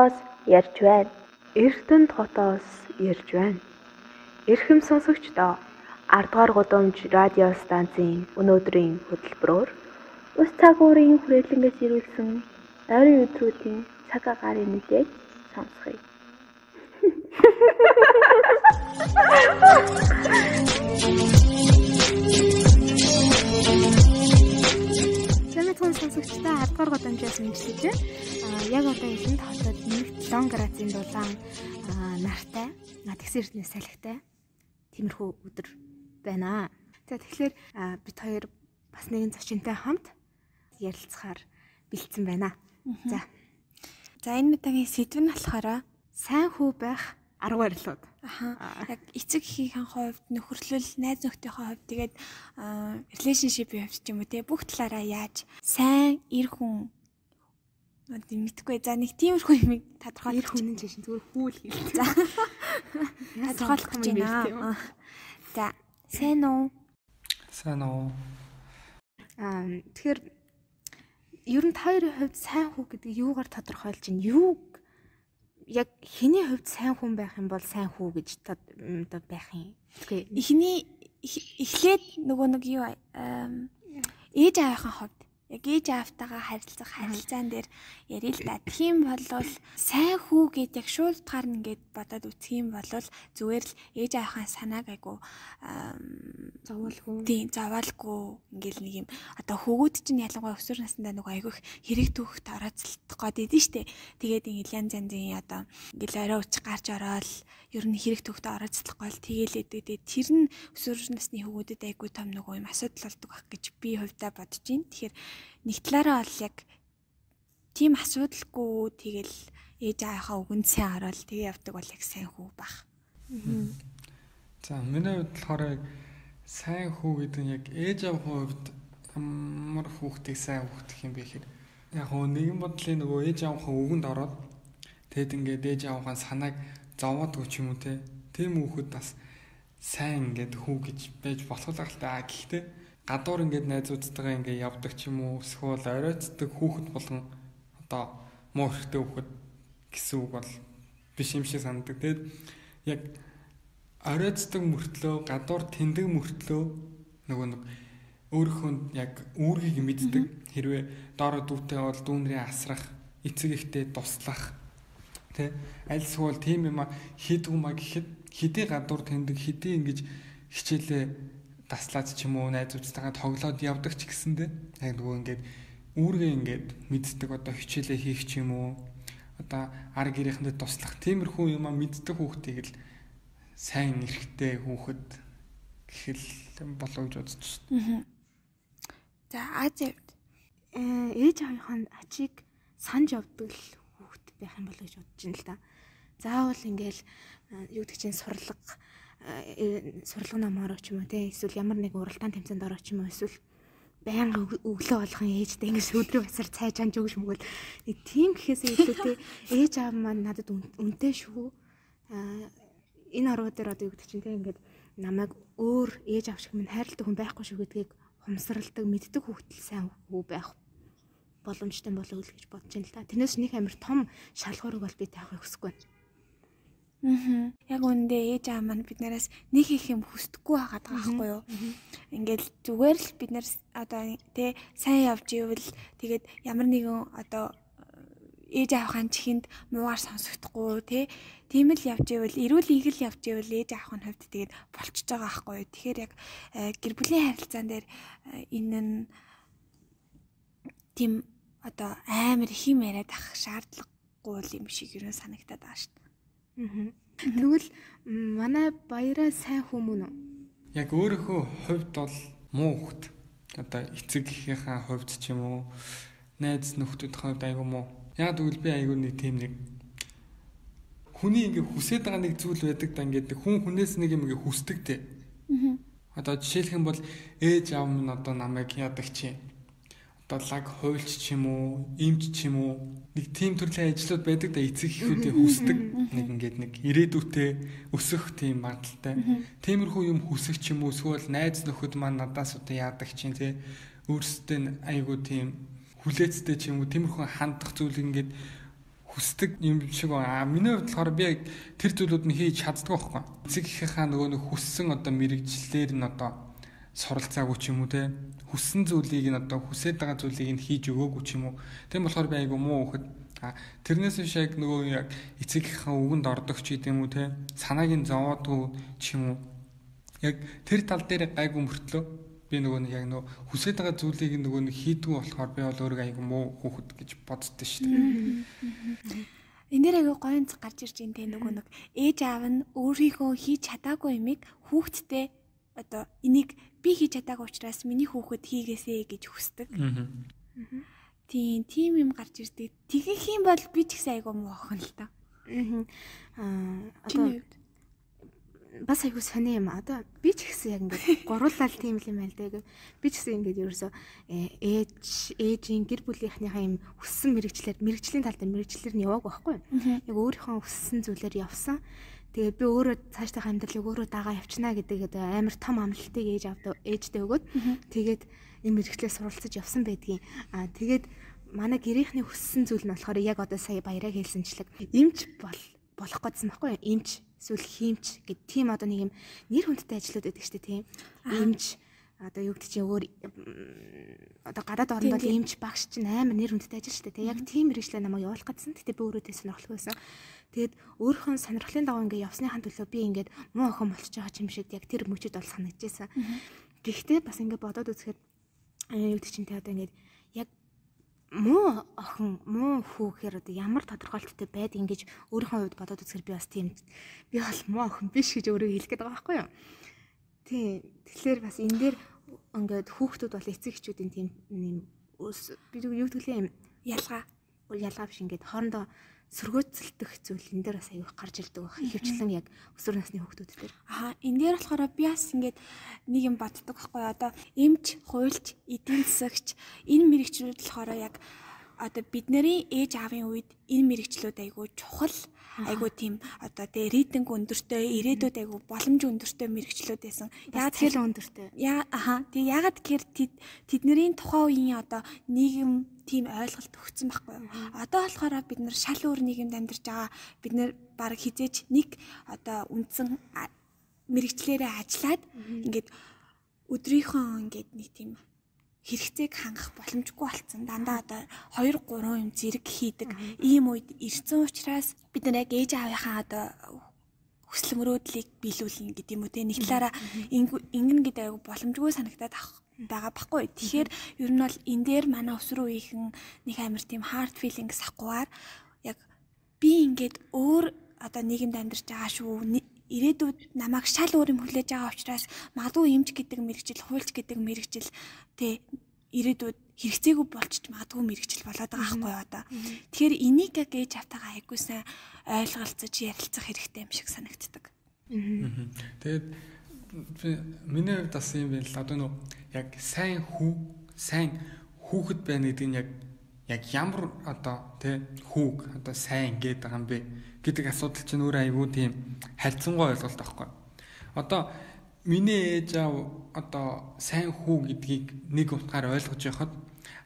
хотоос ярьж байна. Эрдэнэт хотоос ярьж байна. Эрхэм сонсогчдоо 10 дугаар гудамж радио станцын өнөөдрийн хөтөлбөрөөр ус цагуурын хүрээлэнгээс ирүүлсэн ойрын өдрүүдийн цаг агаарын мэдээг сонсгоё. Сэмэтхэн сонсогчдоо 10 дугаар гудамжаас мэдчилж байна. Аа яг одоо эхэнд хотод нэгт лон грацийн дулаан нартай, тэгсэр эрдэнэ салхитай тиймэрхүү өдөр байна. За тэгэхээр бид хоёр бас нэгэн зочинтой хамт ярилцахаар бэлдсэн байна. За. За энэ удаагийн сэдв нь болохоор сайн хүү байх арга барилууд. Аха. Яг эцэг эхийн хувьд нөхөрлөл, найз нөхдийнхөө хувьд тэгээд relationship-ийн хувьд ч юм уу те бүх талаараа яаж сайн эр хүн мэдхгүй. За нэг тиймэрхүү юм тодорхойлох эр хүн нь чинь зүгээр хүүл хэл. За. Тодорхойлох гэж байна. За, сайн уу? Сайн уу? Аа тэгэхээр ер нь та хоёрын хувьд сайн хүү гэдэг юугаар тодорхойлж байна? Юу яг хэний хувьд сайн хүн байх юм бол сайн хүү гэж одоо байх юм. Тэгэхгүй эхний эхлээд нөгөө нэг юу ээж аавынхаа хувьд яг ээж аавтайгаа харилцах харилцаан дээр ярил л да. Тийм болвол сайн хүү гэд яг шуултгаар нь ингээд бодоод үтсэх юм бол зүгээр л ээж аавынхаа санааг айгу зовоолгүй. Тийм зовоолгүй ингээл нэг юм одоо хөвгүүд чинь ялангуяа өсвөр насндаа нөгөө айгу хэрэг түүхт орооцолдох гээд идэв штэ. Тэгээд ингээл янз янзын одоо ингээл орой уч гарч ороод ер нь хэрэг төгтө орооцлох гол тэгээл эдээд тэр нь өсвөр насны хөвгүүдэд айгүй том нөгөө юм асуудал болдог байх гэж би хувьдаа бодож байна. Тэгэхээр нэг талаараа бол яг тийм асуудалгүй тэгэл ээж аахаа өгөн сайн ороод тэгээ явдаг бол яг сайн хүү бах. За миний хувьд болохоор сайн хүү гэдэг нь яг ээж аавын хувьд ямар хүүхдийг сайн хүүхдэх юм бэ гэхээр яг нэгэн бодлын нөгөө ээж аавынхаа өгөнд ороод тэгэд ингээд ээж аавынхаа санааг зовоодгүй ч юм уу те. Тийм хүүхэд бас сайн ингээд хүү гэж байж болох л та. Гэхдээ гадуур ингээд найзуудтайгаа ингээд явдаг ч юм уу эсвэл оройтдаг хүүхэд болгон одоо муу хэрэгтэй хүүхэд гэсэн үг бол биш юм шиг санагдав. Тэгэд яг оройтдаг мөртлөө гадуур тэндэг мөртлөө нөгөө нэг өөрийнхөө яг үүргийг мэддэг хэрвээ доороо дүүтэй бол дүүнрээ асрах эцэг ихтэй туслах Тэ аль эсвэл тийм юм хийдэг юм а гэхэд хэдий гадуур тэндэг хэдий ингэж хичээлээ таслаад ч юм уу найзуудтайгаа тоглоод явдаг ч гэсэндэ яг нөгөө ингээд үүргээ ингээд мэддэг одоо хичээлээ хийх ч юм уу. Одоо ар гэрээхэндээ туслах тиймэрхүү юм а мэддэг хүүхдийг л сайн эрэхтэй хүүхэд гэхэл болов гэж бодож байна. За Азид ээж аавынхаа ачийг санаж явдаг л байх юм болоо гэж бодож байна л да. Заавал ингээл юу гэдэг чинь сурлага э, сурлага намаар ч юм уу те эсвэл ямар нэг уралдаан тэмцээнд ороо ч юм уу? Эсвэл байнга өглөө болгон ээжтэй ингэж өдрөө басар цайж анж өгш мөгөл нэг тийм гэхээсээ илүү те ээж аав маань надад үнтэй шүү. Энэ ороо дээр одоо юу гэдэг чинь те ингээд намайг өөр ээж аав шиг минь хайрладаг хүн байхгүй шүү гэдгийг хумсралдаг мэддэг хүүхдэл сайн хүү байх боломжтой болов уу гэж бодож байна л та. Тэрнээс нэг амар том шалгуурыг бол би таахыг хүсэхгүй байна. Аа. Яг үндэ ээж аав маань биднээс нэг их юм хүсдэггүй байгаад байгаа байхгүй юу? Ингээл зүгээр л бид нар одоо тий сайн явж ивэл тэгээд ямар нэгэн одоо ээж аавхын чихэнд муугар сонсогдохгүй тий тийм л явж ивэл эрүүл игэл явж ивэл ээж аавхын хувьд тэгээд болчихж байгаа байхгүй юу? Тэгэхээр яг э, гэр бүлийн харилцаан дээр э, энэ нь тийм одоо амар их юм яриад ах шаардлагагүй юм шиг юу санагтаад байгаа шүү дээ. Аа. Тэгвэл манай баяраа сайн хүмүүн үү? Яг өөрийнхөө хувьд бол муу хөвт. Одоо эцэг эхийнхээ хувьд ч юм уу, найз нөхдүүдийн хувьд айгүй муу. Яг тэгвэл би айгүй нэг тийм нэг хүний ингээ хүсэж байгаа нэг зүйл байдаг да ингээд хүн хүнээс нэг юм ингээ хүсдэг те. Аа. Одоо жишээлх юм бол ээж аав минь одоо намайг яадаг чи одоо лаг хуйлч ч юм уу, имч ч юм уу нэг тийм төрлийн ажлууд байдаг да эцэг эхүүдийн хүсдэг нэг ингээд нэг ирээдүйтэй өсөх тийм магадaltaй. Тиймэрхүү юм хүсэх ч юм уу эсвэл найз нөхөд маань надаас одоо яадаг чинь те өөрсдөө айгуу тийм хүлээцтэй ч юм уу тиймэрхүү хандах зүйл ингээд хүсдэг юм шиг байна. А миний хувьд болохоор би тэр зүйлүүд нь хийж чаддаг байхгүй. Эцэг эхийнхаа нөгөө нэг хүссэн одоо мэрэгчлэлээр нь одоо суралцаагүй ч юм уу те хүссэн зүйлийг нь одоо хүсээд байгаа зүйлийг нь хийж өгөөгүй ч юм уу. Тэгм болохоор би айгу муу хөхд а тэрнээс биш яг нөгөө яг эцэг эхийнхаа үгэнд ордог ч гэдэм үү те санааг нь зовоодгүй ч юм уу. Яг тэр тал дээр гайгүй мөртлөө би нөгөө нэг яг нөгөө хүсэж байгаа зүйлийг нөгөө нэг хийдгүү болохоор би бол өөрөө айгу муу хүүхэд гэж боддоо шүү дээ. Энэ дээр аягүй гоё онц гарч ирж ин тэ нөгөө нэг ээж аав нь өөрийнхөө хийж чадаагүй юмыг хүүхдтэй одоо энийг би хийж чадаагүй учраас миний хүүхэд хийгээсэй гэж хүсдэг. Тийм, тийм юм гарч ирдэг. Тэгэх юм бол би ч гэсэн айгүй муу охин л та. Аа одоо бас айгу сони юм. Одоо би ч гэсэн яг ингээд гуруулал тийм л юм байл дээ. Би ч гэсэн ингээд ерөөсөө ээж ээжийн гэр бүлийнхнийхаа юм хүссэн мэрэгчлэр мэрэгчлийн тал дээр мэрэгчлэр нь яваагүй байхгүй. Яг өөрийнхөө хүссэн зүйлээр явсан. Тэгээ би өөрөө цаашдаа амьдралыг өөрөө дагаа явчнаа гэдэг амар том амлалтыг ээж авдаг ээжтэй өгөөд тэгээд юм мэрэгчлээ суралцаж явсан байдгийн. Аа тэгээд манай гэрийнхний хүссэн зүйл нь болохоор яг одоо сая баяраа хэлсэнчлэг. Эмч бол болох гэсэн байхгүй эмч эсвэл хиймч гэд тийм одоо нэг юм нэр хүндтэй ажлууд байдаг шүү дээ тийм эмч одоо юу гэдэг чинь өөр одоо гадаад орнд бол эмч багш чинь амар нэр хүндтэй ажил шүү дээ яг тийм мэрэгчлээ намайг явуулах гэсэн. Тэгтээ би өөрөө тэ сонирхолтой байсан тэгээд өөрийнхөө сонирхлын дагуу ингээд явсныхаа төлөө би ингээд муу охин болчихж байгаа юм шиг яг тэр мөчөд бол санагдчихсан гэхдээ бас ингээд бодоод үзэхэд юу гэдэг чинь тэ одоо ингээд яг муу охин муу хүү гэхээр одоо ямар тодорхойлттой байд ингэж өөрийнхөө хувьд бодоод үзэхээр би бас тийм би бол муу охин биш гэж өөрөө хэлэх гээд байгаа байхгүй юу. Тийм. Тэгэхээр бас энэ дээр ингээд хүүхдүүд бол эцэг эхчүүдийн тийм юм би юу гэдгэлээ юм ялгаа ялгаа биш ингээд хоорондоо сөргөөцөлдөх зүйл энэ дээр бас аягүй гарч ирдэг байх. Ихэвчлэн яг өсвөр насны хүүхдүүд дээр. Аа энэ дээр болохоор би бас ингээд нэг юм боддог байхгүй одоо эмч, хуульч, эдийн засагч энэ мэрэгчлүүд болохоор яг одоо бидний ээж аавын үед энэ мэрэгчлүүд аягүй чухал айгуу тийм одоо тэ рейтинг өндөртэй ирээдүйд айгуу боломж өндөртэй мэрэгчлүүд байсан. Яг хэл өндөртэй. Яа аха. Тэг ягаад гэхээр тэдний тухайн үеийн одоо нийгэм тийм ойлголт өгсөн байхгүй юу. Одоо болохоор бид нар шал өөр нийгэмд амьдарч байгаа. Бид нар баг хизээч нэг одоо үндсэн мэрэгчлэрээ ажиллаад ингээд өдрийнхөө ингээд нэг тийм хэрэгцээг хангах боломжгүй болсон. Дандаа одоо 2 3 юм зэрэг хийдэг. Ийм үед ирсэн учраас бид нар яг ээж аавынхаа одоо хүсэл мөрөөдлийг биелүүлнэ гэдэг юм уу те нэг талаараа ингэн гэдэг аяг боломжгүй санагтаад авах байгаа баггүй. Тэгэхээр ер нь бол энэ дээр манай өсвөр үеийнхэн нэг амир тийм hard feelings авахгүйгээр яг би ингээд өөр одоо нийгэмд амьдарч байгаа шүү ирээдүйд намайг шал өөр юм хүлээж байгаа учраас магадгүй эмч гэдэг мэрэгжил, хуульч гэдэг мэрэгжил тэ ирээдүйд хэрэгцээгүй болчих магадгүй мэрэгжил болоод байгаа байхгүй одоо. Тэгэхээр энийг яг ээж автагаа айгүйсэн ойлголцож ярилцах хэрэгтэй юм шиг санагддаг. Тэгээд миний хувьд бас юм байна л одоо нөө яг сайн хүү сайн хүүхэд байна гэдэг нь яг яг ямар одоо тий хүүг одоо сайн гээд байгаа юм бэ гэдэг асуудал чинь өөр айгүй тийм харьцангуй ойлголт байхгүй. Одоо миний ээж аав одоо сайн хүү гэдгийг нэг утгаар ойлгож яхад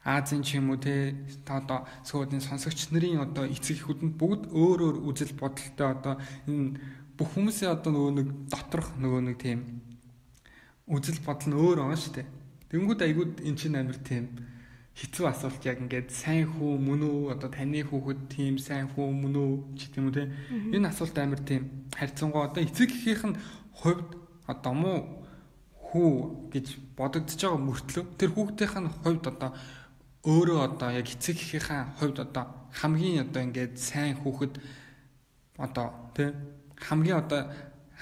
Азийн ч юм уу те одоо сүүлийн сонсогч нарын одоо эцэг эхүүд нь бүгд өөр өөр үзэл бодолтой одоо энэ бүх хүмүүсийн одоо нөгөө нэг доторх нөгөө нэг тийм үзэл бодол нь өөр байгаа шүү дээ. Тэнгүүд айгууд эн чинь амир тийм хэцүү асуулт яг ингээд сайн хүү мөн үү одоо таны хүүхэд тийм сайн хүү мөн үү ч гэдэм үү те. Энэ асуулт амар тийм харьцангуй. Одоо эцэг эхийнх нь хувьд одоо муу хүү гэж бодогдож байгаа мөртлөө тэр хүүхдийнх нь хувьд одоо өөрөө одоо яг эцэг эхийнхээ хувьд одоо хамгийн одоо ингээд сайн хүүхэд одоо те хамгийн одоо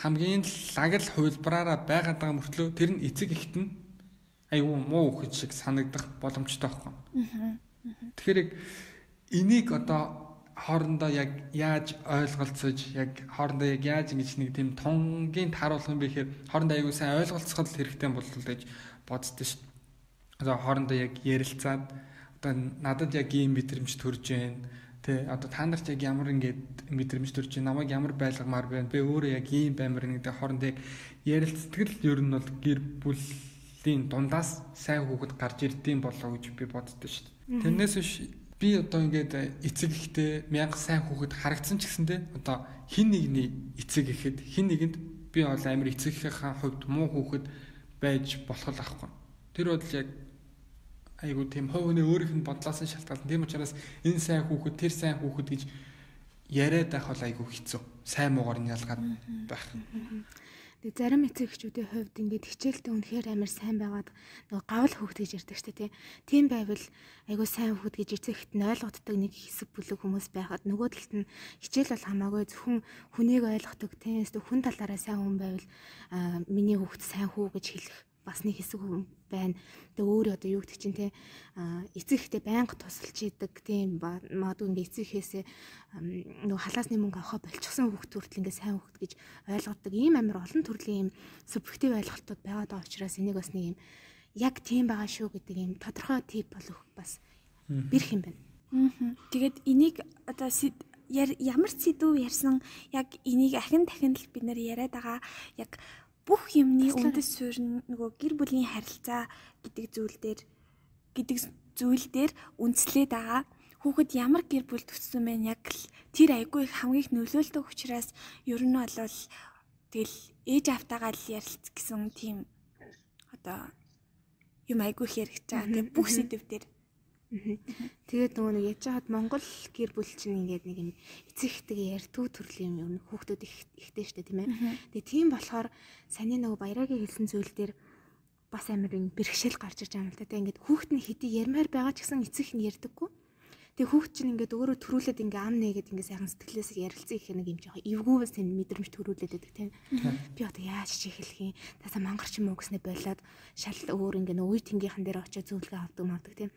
хамгийн лаг л хувилбараараа байгаад байгаа мөртлөө тэр нь эцэг эхт нь айгүй муу хэж шиг санагдах боломжтой байхгүй. Тэгэхээр яг энийг одоо хоорондоо яг яаж ойлголцож яг хоорондоо яг яаж ингэж нэг тийм тонгийн тааруулах юм бэ гэхээр хоорондоо айгүй сайн ойлголцоход хэрэгтэй болол гэж боддоо шүү. Одоо хоорондоо яг ярилцаад одоо надад яг ийм мэдрэмж төрж байна. Тэ одоо та нарт яг ямар ингээд мэдрэмж төрж байна. Намайг ямар байлгамаар байна. Би өөрөө яг ийм баймар нэгдээ хоорондоо яг ярилцдаг л ер нь бол гэр бүл тийм дундаас сайн хүүхэд гарч ирдэм болоо гэж би боддоо шүү дээ. Тэрнээс биш би одоо ингээд эцэг ихтэй мянга сайн хүүхэд харагдсан ч гэсэндээ одоо хин нэгний эцэг ихэд хин нэгэнд би бол амар эцэг ихийнхаа хувьд муу хүүхэд байж болох л ахгүй. Тэр бол яг айгу тийм хувь хүний өөрийнх нь бодлоос нь шалтгаалсан. Тийм учраас энэ сайн хүүхэд тэр сайн хүүхэд гэж яриад байх бол айгу хэцүү. Сайн муугаар нь ялгаад байх. Тэг зарим эцэгчүүдийн хувьд ингээд хичээлдээ үнэхээр амар сайн байгаад нөгөө гавл хүүхд гэж ярьдаг шүү дээ тийм байвал айгүй сайн хүүхд гэж эцэгт нь ойлгоддаг нэг хэсэг бүлэг хүмүүс байхад нөгөө талд нь хичээл бол хамаагүй зөвхөн хүнийг ойлгодог тийм хүн талаараа сайн хүн байвал миний хүүхд сайн хүү гэж хэлэх бас нэг хэсэг хүн байна. Тэгээ өөр одоо юу гэдэг чинь те эцэг ихтэй байнга тусалж идэг тийм магадгүй ингээ эцэг ихээсээ нөгөө халаасны мөнгө авахаа болчихсон хүүхд хүртэл ингээ сайн хүүхд гэж ойлгодог. Ийм амар олон төрлийн ийм субъектив ойлголтууд байгаад байгаа учраас энийг бас нэг юм яг тийм байгаа шүү гэдэг ийм тодорхой тип болох бас бэрх юм байна. Тэгээд энийг одоо ямар сэдв ярьсан яг энийг ахин дахин л бид нэр яриад байгаа яг бүх юмны үндэс суурь нь нөгөө гэр бүлийн харилцаа гэдэг зүйл дээр гэдэг зүйл дээр үндэслээд байгаа. Хүүхэд ямар гэр бүл төссөн бэ яг л тэр айгүй их хамгийн их нөлөөлтөг учраас ер нь бол тэгэл ээж автаагаа л ярилц гэсэн тийм одоо юм айгүй их яригч байгаа. Тэгээ бүх сэдв дээр Тэгээд нөгөө нэг яж хаад Монгол гэр бүл чинь ингээд нэг юм эцэгтэйгээ ярьтгүй төрлийн юм хүүхдүүд их ихтэй штэ тийм ээ. Тэгээд тийм болохоор саний нөгөө баярагийн хэлсэн зүйл дээр бас амар юм бэрхшээл гарч ирж байгаа юм л та. Тэгээд ингээд хүүхд нь хэдий ярмаар байгаа ч гэсэн эцэг нь ярьдаггүй. Тэгээ хүүхд чинь ингээд өөрөө төрүүлээд ингээ ам нээгээд ингээ сайхан сэтгэлээс ярилцсан их нэг юм жоохон эвгүүвээс тэнд мэдрэмж төрүүлээд байдаг тийм. Би одоо яаж чи хэлэх юм? Тасаа мангарч юм уу гэснээр болоод шал өөр ингээ нөө үе тэнгийнхэн дээр очиж зөвлөгөө авдаг мавдаг тийм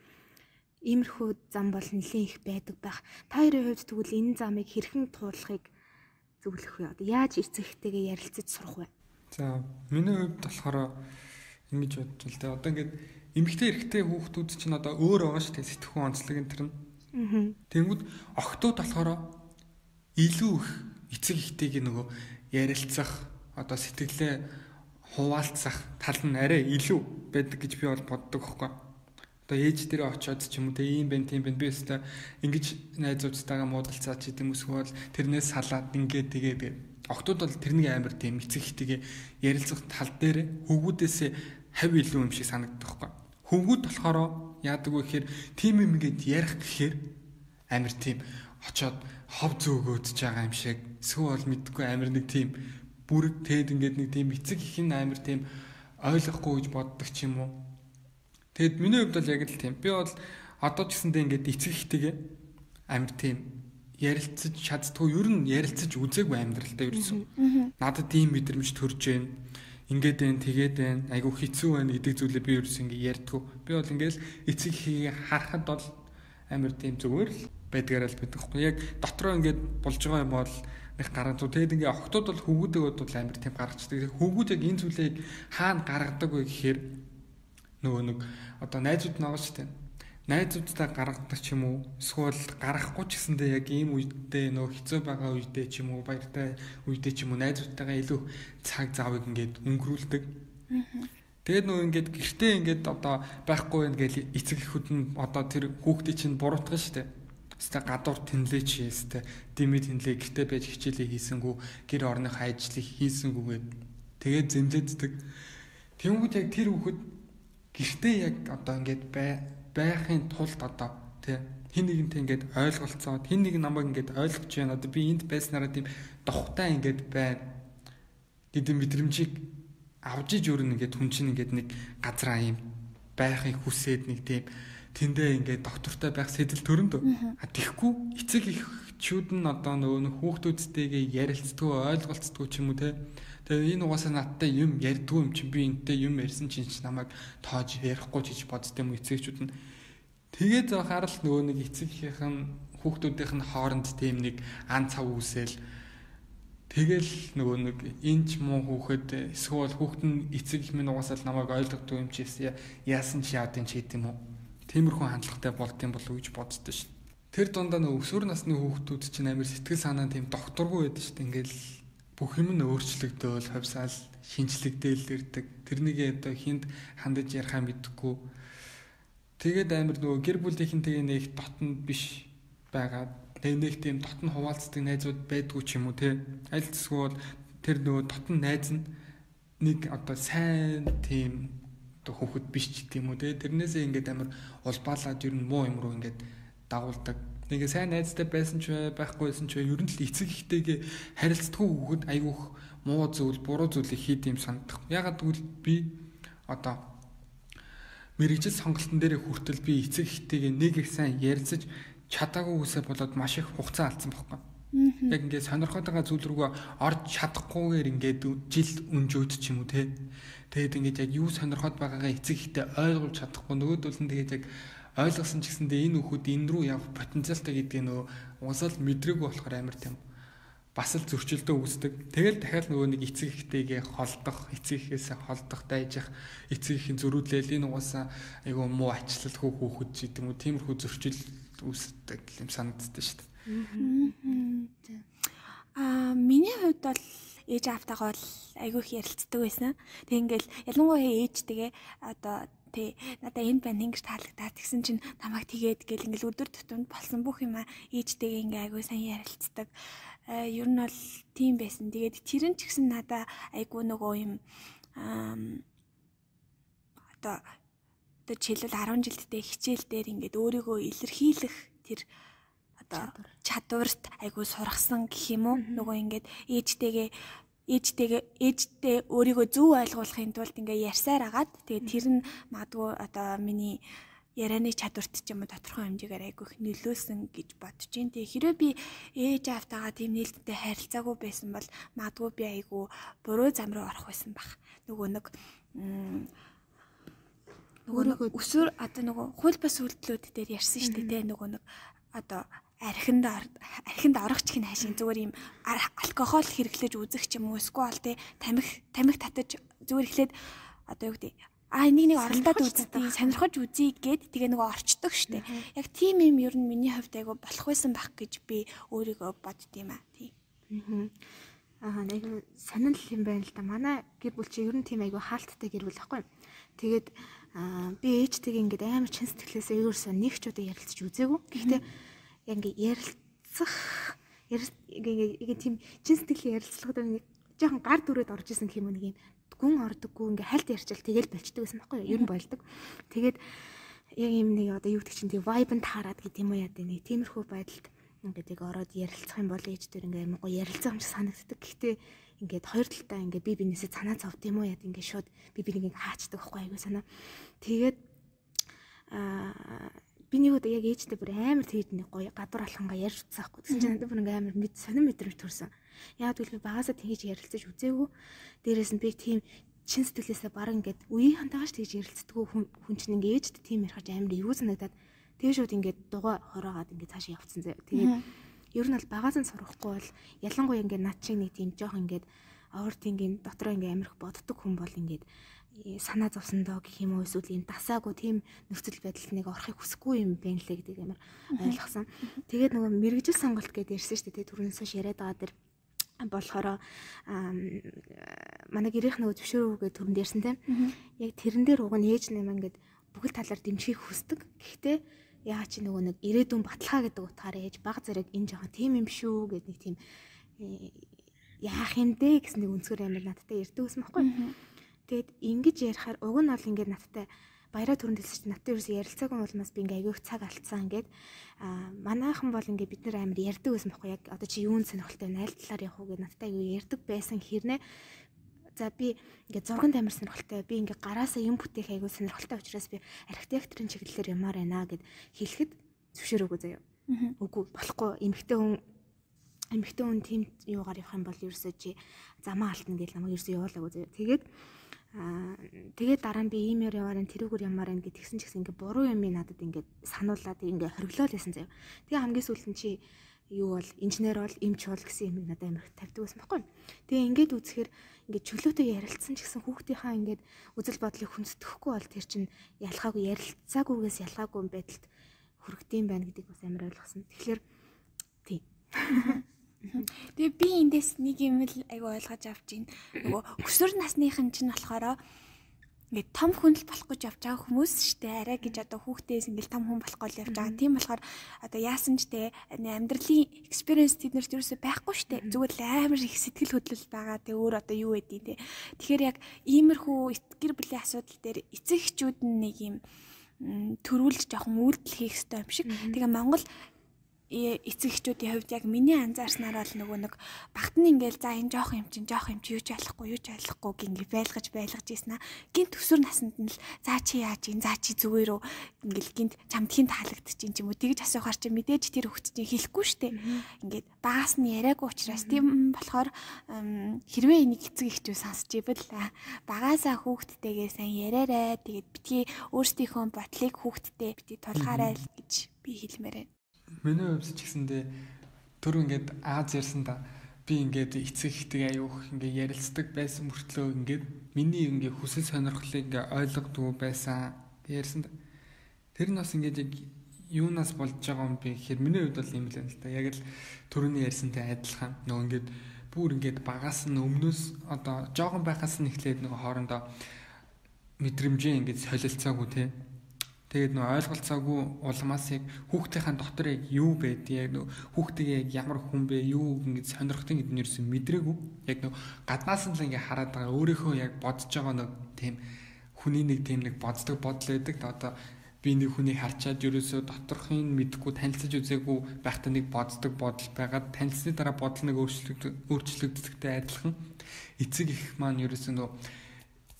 Иймэрхүү зам бол нэлийн их байдаг байх. Та хоёрын хувьд тэгвэл энэ замыг хэрхэн туулахыг зөвлөх вэ? Одоо яаж эцэгтэйгээ ярилцаж сурах вэ? За, миний хувьд болохоор ингэж бодож л дээ. Одоо ингээд эмэгтэй эрэгтэй хүүхдүүд чинь одоо өөр байгаа шүү дээ сэтгхүүн онцлог энэ төр нь. Аа. Тэнгүүд охтууд болохоор илүү их эцэг ихтэйг нөгөө ярилцах одоо сэтгэлээ хуваалцах тал нь арай илүү байдаг гэж би бол боддог байхгүй одоо ээж дээрээ очиод ч юм уу те ийм бэн тийм бэн би өстой ингэж найзуудтайгаа муудалцаа ч гэдэм эсвэл тэрнээс салаад ингээд тэгээ би октод бол тэрний амар тийм эцэг ихтэйгээ ярилцах тал дээр хөвгүүдээс хав илүү юм шиг санагддаг байхгүй хөвгүүд болохоор яадаг вэ гэхээр тийм юм ингээд ярих гэхээр амар тийм очоод хов зөөгөөдж байгаа юм шиг. Эсвэл мэдгүй амар нэг тийм бүрэг тед ингээд нэг тийм эцэг их н амар тийм ойлгохгүй гэж боддог ч юм уу Тэгэд миний хувьд бол яг л тийм. Би бол одоо ч гэсэндээ ингээд эцэг ихтэйгээ амир тийм ярилцаж чаддгүй ер нь ярилцаж үзээгүй амьдралтай ерсэн. Надад ийм мэдрэмж төрж байна. Ингээд байна, тэгээд байна. Айгу хэцүү байна гэдэг зүйлээ би ерөөс ингэ ярьдгүй. Би бол ингээл эцэг ихийг харахад бол амир тийм зүгээр л байдгаараа л байдаг хгүй. Яг дотроо ингээд болж байгаа юм бол нэг гаргацуу. Тэгэд ингээ охтууд бол хөвгүүдээ бол амир тийм гаргацдаг. Хөвгүүд яг энэ зүйлийг хаана гаргадаг вэ гэхээр нөгөө нэг одоо найзууд байгаа шүү дээ. Найзуудтай гаргадаг ч юм уу эсвэл гаргахгүй ч гэсэндээ яг ийм үедээ нөгөө хэцүү байгаа үедээ ч юм уу баяртай үедээ ч юм уу найзуудтайгаа илүү цаг заавыг ингээд өнгөрүүлдэг. Тэгээд нөгөө ингээд гэртээ ингээд одоо байхгүй байх гээл эцэг эхүүд нь одоо тэр хүүхдээ чинь буруутгах шүү дээ. Хэвээ гадуур тэнлээ чи хэвээ дими тэнлээ гэртээ байж хичээлээ хийсэнгүү гэр орных ажлыг хийсэнгүүгээд тэгээд зэмлэддэг. Тэнгүүд яг тэр хүүхэд гэртээ яг одоо ингээд байхын тулд одоо тий хин нэгэнтэй ингээд ойлголцоод хин нэг намайг ингээд ойлгож байна. Одоо би энд байснараа тийм дохтой ингээд байна гэдэг мэдрэмжийг авж иж өөр нэгээд хүн чинь ингээд нэг газраа юм байхыг хүсээд нэг тийм тэндээ ингээд доктортой байх сэтэл төрөнд. А тэгхгүй эцэг эхчүүд нь одоо нөгөө хүүхдүүдтэйгээ ярилцдаггүй ойлголцдаггүй ч юм уу те Тэгээ энэ угаасаа надтай юм ярьдгүй юм чинь би энтэй юм ярьсан чинь ч намайг тоож ярихгүй ч гэж бодд юм эцэгчүүд нь. Тэгээд харал нөгөө нэг эцэгийнхэн хүүхдүүдийнх нь хооронд тийм нэг ан цав үсэл Тэгэл нөгөө нэг энч муу хүүхэд эсвэл хүүхэд нь эцэг их минь угаасаа л намайг ойлгохгүй юм чи яасан чи яад юм чи гэдэм үү. Тиймэрхүү хандлагатай болд юм болов уу гэж боддоо шин. Тэр дундаа нөгөө өсвөр насны хүүхдүүд чинь амар сэтгэл санаа тийм докторгүй байдаг шин. Ингээл бүх юм нь өөрчлөгдөөл хавсаал шинжлэгдээл ирдэг. Тэрнийг одоо хинд хандаж ярихаа мэдхгүй Тэгээд амар нөгөө гэр бүлийнхэнтэйгээ нэг дотн биш байгаа. Тэгээ нэг тийм дотн хуваалцдаг найзууд байдгүй ч юм уу те. Аль эсвэл тэр нөгөө дотн найз нь нэг одоо сайн тийм одоо хүүхэд биш ч гэдэм үү те. Тэрнээсээ ингээд амар улбаалаад ер нь муу юм руу ингээд дагуулдаг. Нэг сайн найзтай байсан ч байхгүйсэн ч ер нь л эцэг ихтэйгээ харилцдаггүй хүүхэд айгүйх муу зүйл, буруу зүйлийг хийд юм сандах. Ягаад гэвэл би одоо мэрэгжил сонголтын дээр хүртэл би эцэг ихтэйгээ нэг их сайн ярилцаж чадаагүй үсэ болоод маш их хугацаа алдсан байхгүй. Яг ингээд сонирхоод байгаа зүйл рүүгээ орж чадахгүйгээр ингээд жил өнжөөд ч юм уу те. Тэгээд ингээд яг юу сонирхоод байгаагаа эцэг ихтэй ойлгуулж чадахгүй нөгөөдөл нь тэгээд яг ойлгосон ч гэсэндээ энэ хүүхэд энэ рүү явах потенциалтай гэдгийг нөгөө угсаал мэдрээгүй болохоор амар тийм бас л зөрчилдөө үүсдэг. Тэгэл дахиад нөгөө нэг эцэг ихтэйгээ холдох, эцэг ихээсээ холдох дайжих, эцэг ихийн зөрүүлэл энэ угаасаа айгүй муу ачлал хөө хөөхөд ч гэдэг юм уу тиймэрхүү зөрчил үүсдэг юм санагддаг шүү дээ. Аа миний хувьд бол ээж аавтайгаа бол айгүй их ярилцдаг байсан. Тэг ингээл ялангуяа ээжтэйгээ одоо тий. Надаа энэ байна ингэж таалагдаад тэгсэн чинь намайг тэгээд гэл ингээл өдөр тутамд болсон бүх юм ээжтэйгээ ингээ айгүй сайн ярилцдаг. Э, ер нь бол тийм байсан. Тэгээд тэр нь ч гэсэн надаа айгүй нөгөө юм одоо одоо жишээлбэл 10 жилдтэй хичээл дээр ингээд өөрийгөө илэрхийлэх тэр одоо чадварт айгүй сургасан гэх юм уу? Нөгөө ингээд ээжтэйгээ ээжтэйгээ ээжтэй өөрийгөө зөв ойлгуулахын тулд ингээ ярьсаар агаад тэгээ тэр нь магадгүй одоо миний ярианы чадварт ч юм уу тодорхой хэмжээгээр айгүй их нөлөөсөн гэж бодож байна. Тэгээ хэрэв би ээж аавтайгаа тийм нээлттэй харилцаагүй байсан бол магадгүй би айгүй буруу зам руу орох байсан баг. Нөгөө нэг нөгөө өсвөр одоо нөгөө хууль бус үйлдэлүүд дээр ярьсан шүү дээ нөгөө нэг одоо архинд архинд орохч гин хаашийн зүгээр юм алкогол хэрэглэж үзэх ч юм уу эсвэл те тамхи тамхи татаж зүгээр эхлээд одоо юу гэдэг а энийг нэг оролдоод үзтий сонирхож үзье гэд тэгээ нөгөө орчдөг штэ. Яг тийм юм ер нь миний хувьд айгу болох байсан байх гэж би өөрийгөө боддгийм аа. Тий. Аа нэг сонирхол юм байна л да. Манай гэр бүл чи ер нь тийм айгу хаалттай гэр бүл байхгүй. Тэгээд би ээжтэйгээ ингээд амар чин сэтгэлээсээ ерөөсөө нэг ч удаа ярилцаж үзээгүй. Гэхдээ яг ингээд ярилцах ингээд тийм чин сэтгэлийн ярилцлагад нэг жоохон гар дүрээд орж исэн гэх юм нэг юм гүн ордоггүй ингээ хальт ярьчил тэгэл болчдөг гэсэн байхгүй юу? Ер нь болдог. Тэгээд яг юм нэг одоо юу гэдэг чинь тийм vibe-нд таарад гэдэг юм уу яа нэг тиймэрхүү байдалд ингээд яг ороод ярилцах юм бол ээж дээр ингээ амар гоё ярилцах юм шиг санагддаг. Гэхдээ ингээд хоёр талдаа ингээ би бинээсээ санаа зовд юм уу яа ингээ шууд би бинийг хаачдаг байхгүй айгу санаа. Тэгээд аа би нэг удаа яг ээжтэй бүр амар тэгээд нэг гоё гадуур алхангаа ярьж утсан байхгүй. Тэгсэн чинь надад бүр ингээ амар мэд сонир мэдрэмж төрсөн. Яг тэгвэл би багасаа тэгж ярилцаж үзээгүй. Дээрээс нь би тийм чин сэтгэлээсээ баг ингээд үеийн хантаагаш тэгж ярилцдаггүй хүн чинь ингээ ээжтэй тийм ярихаж амар эвгүй санагдаад тэгээ шууд ингээд дугаа хороогаад ингээ цаашаа явцсан зэ. Тэгээд ер нь бол багаас нь сурахгүй бол ялангуяа ингээ над шиг нэг тийм жоох ингээд овертингийн дотроо ингээ амирх боддог хүн бол ингээд санаа зовсондоо гэх юм уу эсвэл энэ дасаагүй тийм нөхцөл байдалд нэг орохыг хүсэхгүй юм байна лээ гэдэг амар ойлгосон. Тэгээд нөгөө мэрэгжил сонголт гэдээ ярьсан шүү дээ. Түрүүнээс яриад байгаа дэр болохоор манай гэрийнх нөгөө зөвшөөрөөгээ төрөнд ярьсан тийм. Яг тэрэн дээр уг нь ээж нэм ингээд бүхэл талаар дэмжихийг хүсдэг. Гэхдээ яа чи нөгөө нэг ирээдүйн баталгаа гэдэг утгаараа ээж баг зэрэг энэ жоохон тийм юм шүү гэдэг нэг тийм э, яах юм бэ гэсэн нэг өнцгөр амар надтай ярьдаг байсан байхгүй. Тэгэд ингэж ярихаар уг нь бол ингээд надтай баяраа төрөнд хэлсэн чинь надад ерөөсөө ярилцаагүй болмоос би ингээ аягүйх цаг алдсан ингээд аа манайхан бол ингээ бид нэр амар ярьдаг байсан байхгүй яг одоо чи юунд сонирхолтой аль талаар явах уу гэж надтай аягүй ярьдаг байсан хэрнээ За би ингээ зурганд амар сонирхолтой. Би ингээ гараасаа юм бүтээх аягүй сонирхолтой учраас би архитекторын чиглэлээр ямаар байна гэд хэлэхэд зөвшөөрөөгүй заяа. Үгүй болохгүй. Эмэгтэй хүн эмэгтэй хүн тийм юугаар явах юм бол ерөөсөө чи замаа алтна гэж намайг ерөөсөө явуулаагүй заяа. Тэгээд Аа тэгээд дараа нь би иймэр яваар энэ тэрүүгээр ямаар энэ гэтгсэн ч гэсэн ингээ буруу юм надад ингээ сануулад ингээ хориглол байсан заяа. Тэгээ хамгийн сүүлд нь чи юу бол инженер бол эмч бол гэсэн юм надад амар тавьдаг байсан байхгүй. Тэгээ ингээд үзэхээр ингээд чөлөөтэй ярилцсан ч гэсэн хүүхдийнхаа ингээд үзэл бодлыг хүндэтгэхгүй бол тэр чинь ялгаагүй ярилцаагүйгээс ялгаагүй байдалд хүрэгдэм байна гэдгийг бас амар ойлгосон. Тэгэхээр тийм. Тэгээ би эндээс нэг юм л айгу ойлгож авч байна. Нөгөө өсвөр насныхан чинь болохоор ингээд том хүн л болох гэж явж байгаа хүмүүс штэ арай гэж одоо хүүхдээс ингээд том хүн болох гол явж байгаа. Тийм болохоор одоо яасан ч те амьдралын experience тэднэрт ерөөсөй байхгүй штэ. Зүгээр л амар их сэтгэл хөдлөл байгаа. Тэг өөр одоо юу байдیں۔ те. Тэгэхээр яг иймэрхүү гэр бүлийн асуудал дээр эцэг эхчүүд нь нэг юм төрүүлж жоохон үйлдэл хийх хэрэгтэй юм шиг. Тэгээ Монгол эцэг эхчүүдийн хувьд яг миний анзаарснараа л нөгөө нэг багт нь ингээл за энэ жоох юм чинь жоох юм чи юу ч ойлгохгүй юу ч ойлгохгүй гингээ байлгаж байлгаж ийсэн аа гинт өсвөр наснд нь л за чи яаж ин за чи зүгээр үү? Ингээл гинт чамдхийн таалагдчих юм уу? Тэгж асуухаар чи мэдээж тэр чинь хэлэхгүй штэ ингээд багаас нь яриаггүй учраас тийм болохоор хэрвээ энийг эцэг эхчүү сонсч ивэл багаасаа хүүхдтэйгээ сайн яриарай. Тэгээд битгий өөрсдийнхөө бодлыг хүүхдтэй битгий тулгаарай гэж би хэлмээр байна Миний хувьд ч гэсэндээ түр ингээд Аз ярьсан да би ингээд эцэг ихтэй аюух ингээд ярилцдаг байсан мөртлөө ингээд миний ингээд хүсэл сонирхлыг ингээд ойлгодгүй байсан ярьсан. Тэр нь бас ингээд яг юунаас болж байгаа юм бэ гэхээр миний хувьд бол юм л юм л та. Яг л төрөний ярьсантай адилхан нөгөө ингээд бүр ингээд багаас нь өмнөөс одоо жоохон байхаас нь эхлээд нөгөө хоорондоо мэдрэмжээ ингээд солилцоогүй те Тэгээд нөө ойлголцоогүй улмаас яг хүүхдийн дотор яг юу байдгийг яг нөө хүүхдийг яг ямар хүн бэ юу ингэж сонирхтын гэдэг нь ерөөсөн мэдрээгүй. Яг нөө гаднаас нь л ингэ хараад байгаа өөрийнхөө яг бодож байгаа нэг тийм хүний нэг тийм нэг боддог бодол байдаг. Одоо би нэг хүнийг харчаад ерөөсөө доторхын мэдхгүй танилцаж үзээгүй байхдаа нэг боддог бодол байгаад танилцсны дараа бодол нэг өөрчлөгдөж өөрчлөгддөгтэй адилхан эцэг их маань ерөөсөө нөө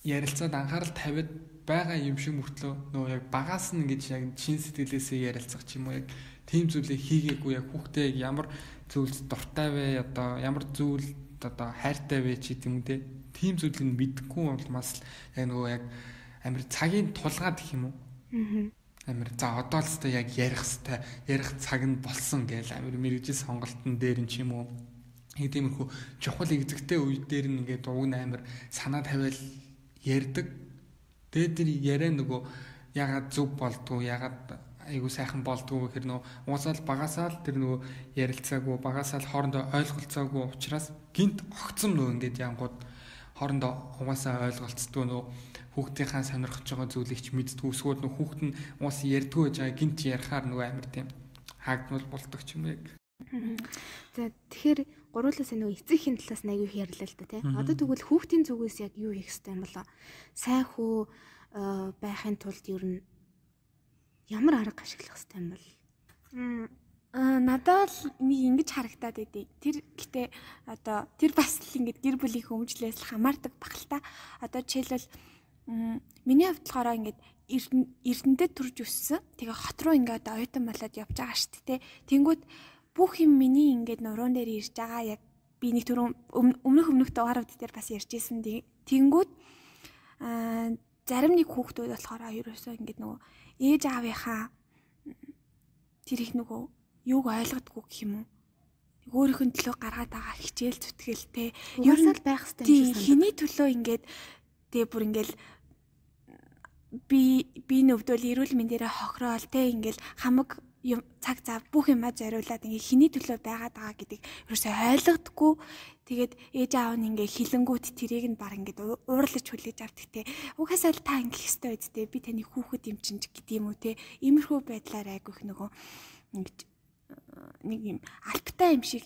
ярилцаад анхаарал тавиад байгаа юм шиг мөртлөө нөө яг багаас нь ингэж яг чин сэтгэлээсээ ярилцах ч юм уу яг тийм зүйлийг хийгээгүй яг хүүхдээ ямар зүйлд дуртай вэ? Одоо ямар зүйл одоо хайртай вэ ч гэдэг юм те? Тийм зүйлийг мэдгүй улмаас л яг нөгөө яг амир цагийн тулгаад гэх юм уу? Амир за одоо л өстой яг ярих хэвээр ярих цаг нь болсон гээл амир мэрэгжил сонголтын дээр нь ч юм уу? Нэг тиймэрхүү чухалэгзэгтэй үе дээр нь ингээд уг амир санаа тавиал ярьдаг Тэгээд тэр яриа нөгөө ягаад зөв болдгоо ягаад айгу сайхан болдгоо гэхэр нөгөө уусаал багасаал тэр нөгөө ярилцаагүй багасаал хоорондоо ойлголцоогүй учраас гинт огцом нөгөө ингээд янгууд хоорондоо угаасаа ойлголцдгоо нөгөө хүүхдийнхаа сонирхож байгаа зүйлийг ч мэддгүү эсвэл нөгөө хүүхд нь уус ярьдгүү гэж байгаа гинт ярихаар нөгөө амир тийм хаагдмал болдог ч юм яг. За тэгэхээр гуруулаас нөгөө эцэг хин талаас нь аягүй их ярьлаа л да тий. Одоо тэгвэл хүүхдийн зүгээс яг юу хийх хэрэгтэй юм болоо? Сайн хүү байхын тулд ер нь ямар арга ашиглах хэрэгтэй юм бол? Аа надад л нэг ингэж харагтаад байдیں۔ Тэр гэтээ одоо тэр бас л ингэж гэр бүлийн хүмүүжлээс л хамаардаг баг л та. Одоо жишээлбэл миний хувьд болохоор ингэж эрдэнэтэд төрж өссөн. Тэгээ хот руу ингээд одоо оюутан болоод явж байгаа шүү дээ. Тэнгүүд бүх юм миний ингээд нуруунд дээр ирж байгаа яг би нэг түрүүн өмнөх өмнөхтэй гарууд дээр бас ярьжсэн тэнгүүд аа зарим нэг хүүхдүүд болохоор ерөөсөө ингээд нөгөө ээж аавынхаа тэр их нөгөө юуг ойлгодгүй гэх юм уу өөрийнх нь төлөө гаргаад байгаа хичээл зүтгэлтэй ер нь байх хэрэгтэй юм шиг санагдав. Хиний төлөө ингээд тэгээ бүр ингээд би би нөвдөл эрүүл мэндээрээ хохироол те ингээл хамаг юм цаг зав бүх юмаа зориулаад ингээ хиний төлөө байгаад байгаа гэдгийг ерөөсөй ойлгодоггүй тэгээд ээж аав нь ингээ хилэнгүүт тэрийг нь баг ингээ уурлаж хүлээж авдаг те. Угаасаа л та ингээ хэстэй үсттэй би таны хүүхэд юм чинь гэдэг юм уу те. Иймэрхүү байдлаар айгүйх нөгөө ингээ нэг юм альптай юм шиг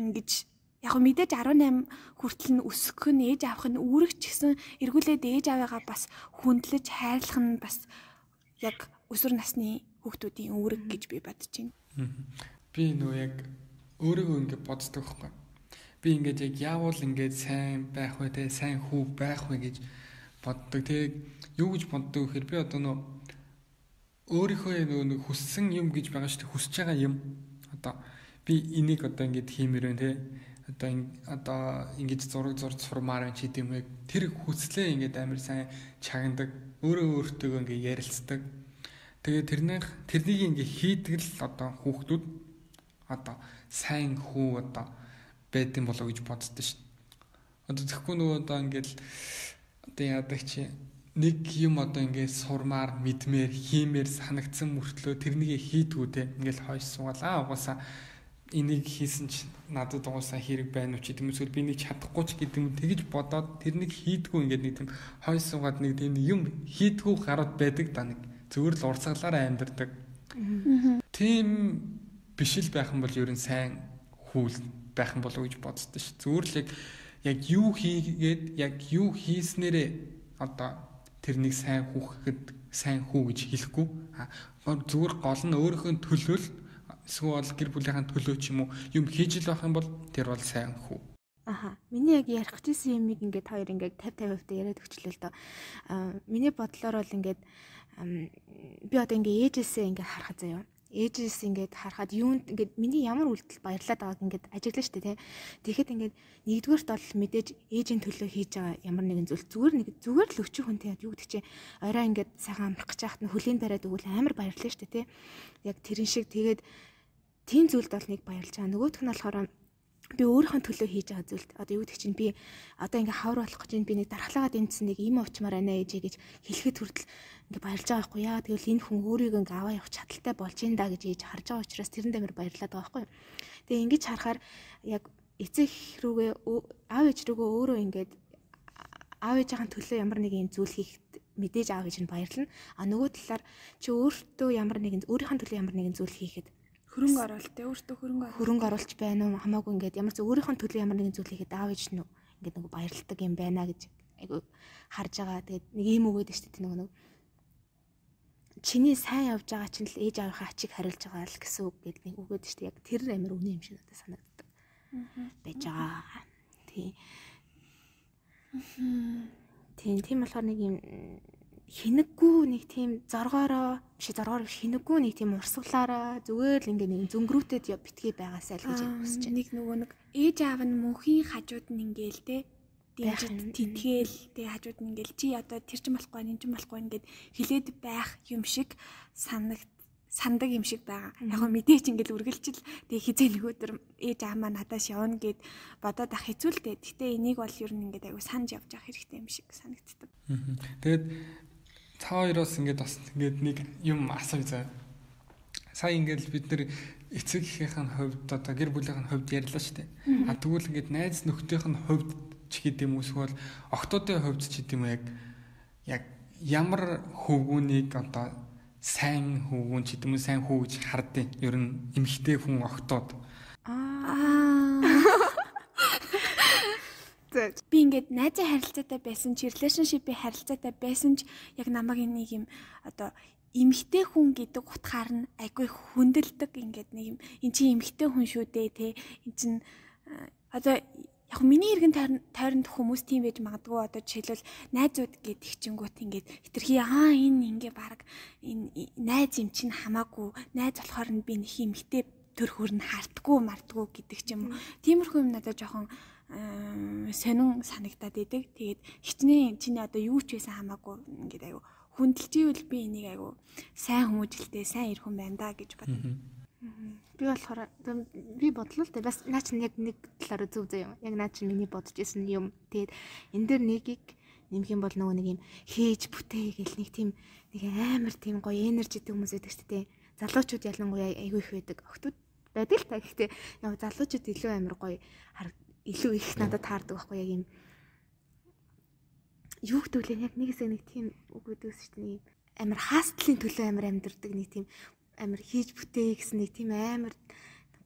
ингэж яг мэдээж 18 хүртэл нь өсөх нь ээж авах нь үүрэг ч гэсэн эргүүлээд ээж аваагаа бас хүндлэж хайрлах нь бас яг өсвөр насны хүүхдүүдийн үүрэг гэж би бодож байна. Би нөө яг өөрийгөө ингэ боддог байхгүй. Би ингээд яг яавал ингээд сайн байх вэ те сайн хүү байх вэ гэж боддог. Тэг юу гэж боддог гэхээр би одоо нөө өөрийнхөө нөгөө хүссэн юм гэж байгаа шүү дээ. Хүсэж байгаа юм. Одоо би энийг одоо ингээд хиймээр байна те одоо одоо ингэж зураг зурж сурмаар байна ч гэдэм юм. Тэр хүслээ ингээд амар сайн чагнадаг. Өөрөө өөртөө ингээд ярилцдаг Тэгээ тэрнийх тэрнийг ингээ хийдэг л одоо хүүхдүүд одоо сайн хүү одоо байдсан болоо гэж боддоо шүү. Одоо тэгэхгүй нөгөө одоо ингээл одоо яадаг чи нэг юм одоо ингээд сурмаар мэдмээр хиймээр санагдсан мөртлөө тэрнийг хийдгүү те. Ингээл хойш суугаал аа угаасаа энийг хийсэн ч надад уусаа хэрэг байна уу ч гэдэм эсвэл би нэг чадахгүй ч гэдэм тэгж бодоод тэрнийг хийдгүү. Ингээд нэг тийм хой суугаад нэг тийм юм хийдгүү гарууд байдаг да нэг зөвөр л урсгалаараа амьдардаг. Тийм биш л байх юм бол ер нь сайн хүл байх юм болов уу гэж боддоо ш. Зөвөр л яг юу хийгээд яг юу хийснээрээ одоо тэрнийг сайн хүүхэд сайн хүү гэж хэлэхгүй. Зүгээр гол нь өөрийнхөө төлөөл эсвэл гэр бүлийнхаа төлөө ч юм уу юм хийж л байх юм бол тэр бол сайн хүү. Аха. Миний яг ярих гэжсэн юмыг ингээд хоёр ингээд 50 50% та яриад өгчлээ л доо. Аа миний бодлоор бол ингээд би одоо ингээд ээжээсээ ингээд харахад заяа. Ээжээс ингээд харахад юунд ингээд миний ямар үйлдэл баярлаад байгааг ингээд ажиглаа штэ тий. Тэгэхэд ингээд нэгдүгээрт бол мэдээж ээжийн төлөө хийж байгаа ямар нэгэн зүйл зүгээр нэг зүгээр л өчиг хүн тий юу гэдэг чи орой ингээд сайхан амрах гэж хахад нь хөлийн бариад өгвөл амар баярлаа штэ тий. Яг тэрэн шиг тэгээд тийм зүйлд бол нэг баярлж байгаа. Нөгөөх нь болохоор би өөрийнхөө төлөө хийж байгаа зүйлд одоо юу гэдэг чинь би одоо ингээ хавар болох гэж би нэг дархлаагаад эндсэн нэг юм авчмаар байна ээжээ гэж хэлэхэд хүртэл ингээ баярлж байгаа байхгүй. Яа тэгвэл энэ хүн өөрийг ингээ аваа явах чадaltaй болж ин да гэж ээж харж байгаа учраас тэрэн дээр баярлаад байгаа байхгүй. Тэгээ ингэж харахаар яг эцэг рүүгээ аав ээж рүүгээ өөрөө ингээд аав ээжийн төлөө ямар нэгэн зүйл хийхэд мэдээж аав ээж нь баярлна а нөгөө талаар чи өөртөө ямар нэгэн өөрийнхөө төлөө ямар нэгэн зүйл хийхэд хөрөнгө оруулалт те өөртөө хөрөнгө хөрөнгө оруулалт байна уу хамаагүй ингээд ямар ч өөрийнхөө төлөө ямар нэгэн зүйл хийхэд аав ээж нь ингээд нэг баярлдаг юм байна гэж айгу харж байгаа. Тэгээд нэг юм өгөөд штэ нэг нэг чиний сайн явж байгаа чинь л ээж аавынхаа ачийг хариулж байгаа л гэсэн үг гэдэг нэг өгөөд штэ яг тэр амир үнэ юм шиг надад санагддаг. байж байгаа. Тий. Тийм тийм болохоор нэг юм хинэггүй нэг тийм зоргоороо биш зоргоор хинэггүй нэг тийм урсгалаараа зүгээр л ингээ нэг зөнгөрүүтэд битгий байгаасай л гэж хүсэж байна. Нэг нөгөө нэг ээж аав нь мөнхийн хажууд нь ингээл те дэмжид тэтгээл те хажууд нь ингээл чи одоо тэр чин болохгүй энэ чин болохгүй ингээд хилээд байх юм шиг санагд сандаг юм шиг байгаа. Яг хөө мэдээч ингээл үргэлжил тэг хизээ нэг өдөр ээж аамаа надаас явна гэд бодоод ах хэцүү л дээ. Гэтэ энийг бол ер нь ингээд аягүй санаж явж явах хэрэгтэй юм шиг санагддаг. Тэгээд та хоёроос ингээд бас ингээд нэг юм асууя заа. Сая ингээд бид нэр эцэг эхийнхэн хувьд одоо гэр бүлийнхэн хувьд ярьлаа шүү дээ. А тэгвэл ингээд найз нөхдийнхэн хувьд ч гэдэм үү эсвэл охтуудын хувьд ч гэдэм үү яг яг ямар хөвгүүнийг одоо сайн хөвгүүн ч гэдэм үү сайн хүү гэж хардیں۔ Ер нь эмэгтэй хүн охтууд. Аа би ингээд найзын харилцаатай байсан чи relationship-ийн харилцаатай байсан ч яг намайг нэг юм одоо эмэгтэй хүн гэдэг утгаар нь айгүй хүндэлдэг ингээд нэг юм. Эн чинь эмэгтэй хүн шүү дээ те эн чинь одоо яг миний иргэн тойронд хүмүүс тийм байж магадгүй. Одоо жишээлбэл найзууд гэдэг чингүүт ингээд хитрхи аа энэ ингээ баг энэ найз юм чинь хамаагүй. Найз болохоор нь би нэг эмэгтэй төр хөрн хартгүй мартгүй гэдэг ч юм уу. Тиймэрхүү юм надад жоохон сонин санагдаад идэг. Тэгээд хичнээн чиний одоо юу ч байсан хамаагүй ингээд аюу хүндэлж ивэл би энийг аюу сайн хүмүүжлтэй сайн ир хүн байна да гэж бодно. Би болохоор би бодлоо л да бас наа чинь яг нэг талаараа зөв зөв юм. Яг наа чинь миний бодож исэн юм. Тэгээд энэ дээр нэгийг нэмэх юм бол нөгөө нэг юм хийж бүтээ гэл нэг тийм нэг амар тийм гоё энержитэй хүмүүс байдаг шүү дээ. Залуучууд ялангуяа айгүй их байдаг. Охтууд байдаг л та. Гэхдээ яг залуучууд илүү амар гоё илүү их надад таардаг байхгүй яг юм. Юу гэдвэл яг нэг хэсэг нэг тийм үг өгдөөс шүү дээ. Амар хаастлын төлөө амар амьдэрдэг нэг тийм амар хийж бүтээ гэсэн нэг тийм амар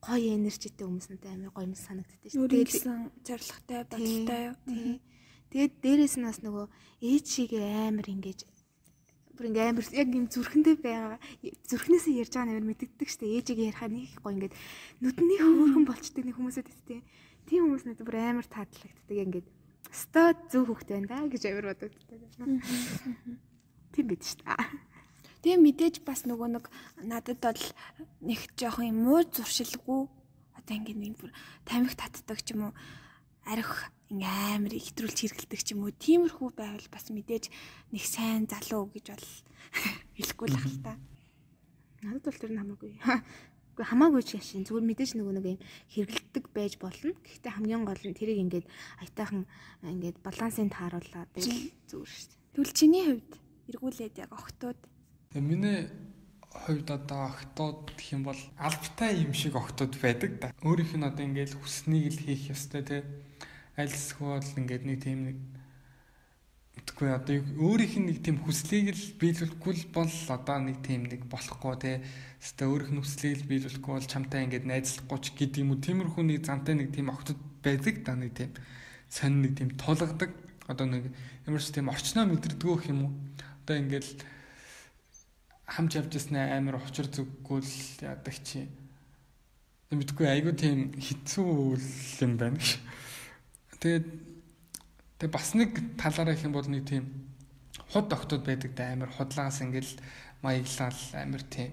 гоё энержитэй хүмүүс надад амар гоё юм санагддаг шүү дээ. Өөрийнхөө зоригтой бодолтой. юу. Тэгээд дээрэс нь бас нөгөө ээж шигээ амар ингэж бүр ингээ амар яг юм зүрхэндээ байгаа. Зүрхнээсээ ярьж байгаа нээр мэддэгдэг штэ ээжигээ ярихаа нэг их гоё ингээд нүдний хөөрхөн болчдөг нэг хүмүүсэд тийм тийм хүмүүс надад бүр амар таадлагддаг ингээд ста зөв хөхтэй байна да гэж амар бодогддаг. Тийм бид шүү дээ. Тэгээ мэдээж бас нөгөө нэг надад бол нэг жоохон юм муу зуршилгүй одоо ингээд нэг бүр тамхи татдаг ч юм уу арх ингээ амар ихтрүүлж хэргэлдэг ч юм уу тиймэрхүү байвал бас мэдээж нэг сайн залуу гэж бол хэлэхгүй л ахал та. Надад бол тэр нь хамаагүй. Гэхдээ хамаагүй ч яшин зүгээр мэдээж нөгөө нэг юм хэрэгэлдэг байж болно. Гэхдээ хамгийн гол нь тэрийг ингээд аятайхан ингээд балансын тааруулаад зүгээр шүү дээ. Тэгвэл чиний хувьд эргүүлээд яг огтуд. Тэгээ миний хувьд одоо октод гэх юм бол албатай юм шиг октод байдаг да. Өөрийнх нь одоо ингээд хүснийг л хийх ёстой те. Аль эсвэл ингээд нэг тийм нэг Тэгэхгүй одоо өөрийнх нь нэг тийм хүслийг л биелүүлэхгүй л бол одоо нэг тийм нэг болохгүй те. Хэвээ өөрийнх нь хүслийг л биелүүлэхгүй бол чамтай ингээд найзлахгүй ч гэдэг юм уу. Тиймэрхүү нэг зантай нэг тийм октод байдаг да нэг тийм сонь нэг тийм тулгадаг. Одоо нэг ямар ч тийм орчноо мэдэрдгөө юм уу. Одоо ингээд хамж явж яснаа амар учир зүггүй л яадаг чи. Мэдгүй айгу тийм хэцүү юм байна гэж. Тэгээд Тэгээ бас нэг талаараа их юм бол нэг тийм худ октод байдаг да амар худлаас ингээл маяглал амар тийм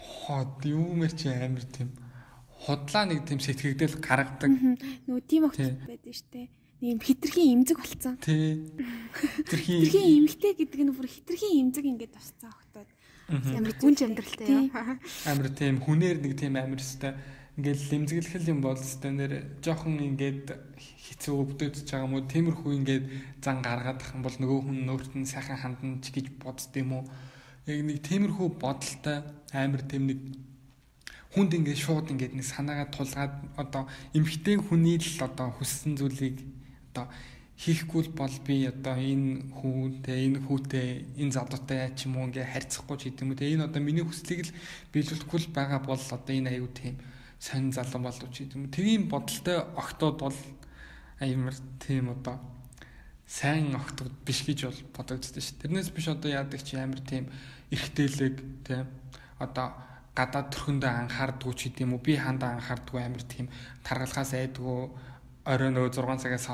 хот юмэр чи амар тийм худлаа нэг тийм сэтгэгдэл гаргадаг. Нөгөө тийм октод байдаг штэ. Нэг юм хитрхийн имзэг болцсон. Тий. Хитрхийн хитрхийн имгтэй гэдэг нь бүр хитрхийн имзэг ингээд тусцсан октод. Амар гүнж амьдралтай яа. Амар тийм хүнээр нэг тийм амар өстэй ингээл лимзэглэх юм бол өстэй нэр жоохон ингээд хэцүү өвдөж байгаа юм уу тиймэрхүү ингээд зан гаргаад ах юм бол нөгөө хүн өөрт нь сайхан хандна ч гэж бодд юм уу яг нэг тиймэрхүү бодолтой амар тэм нэг хүнд ингээд шууд ингээд нэг санаагаа тулгаад одоо эмхтэй хүний л одоо хүссэн зүйлийг одоо хийхгүй бол би одоо энэ хүүтэй энэ хүүтэй энэ залуутай ч юм уу ингээ харьцахгүй ч гэдэг юм үү. Энэ одоо миний хүслийг л биелүүлэхгүй л байгаа бол одоо энэ аюу тийм сонин залан болов ч гэдэг юм. Тийм бодолтой огтод бол амар тийм одоо сайн огтуд биш гэж бол бодогдсон шүү. Тэрнээс биш одоо яадаг чи амар тийм эргтэлэг тийм одоо гадаад төрхөндөө анхаардгүй ч гэдэм үү би хандаа анхаардгүй амар тийм таргалахаас айдгүй орой нөгөө 6 цагаас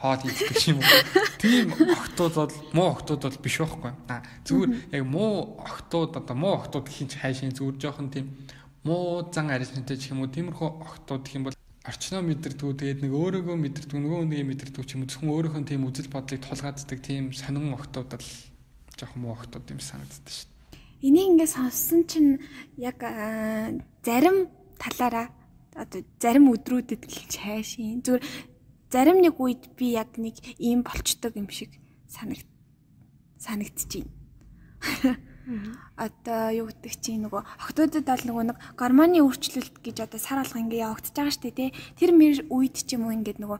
хоол хийдэг юм уу. Тийм октод бол муу октод бол биш байхгүй. А зүгээр яг муу октод одоо муу октод хинч хайшин зүгээр жоохон тийм муу зан арилжантай ч юм уу. Тиймэрхүү октод гэх юм бол орчноо мэдэрдгүү тэгээд нэг өөрөөгөө мэдэрдгүү нөгөө хүнийг мэдэрдгүү ч юм уу зөвхөн өөрийнхөө тийм үзэл бодлыг тулгааддаг тийм сонин октод л жоохон муу октод юм санагддаг шүү дээ. Энийг ингээд сонссон чинь яг зарим талаараа одоо зарим өдрүүдэд хэлж хайшин зүгээр зарим нэг үед би яг нэг ийм болчдөг юм шиг санагд санагдчихээн. Одоо юу гэдэг чинь нөгөө октодод бол нөгөө нэг гормоны өөрчлөлт гэж одоо сар алга ингээ явагдаж байгаа штэ тий. Тэр мэр үед ч юм уу ингээд нөгөө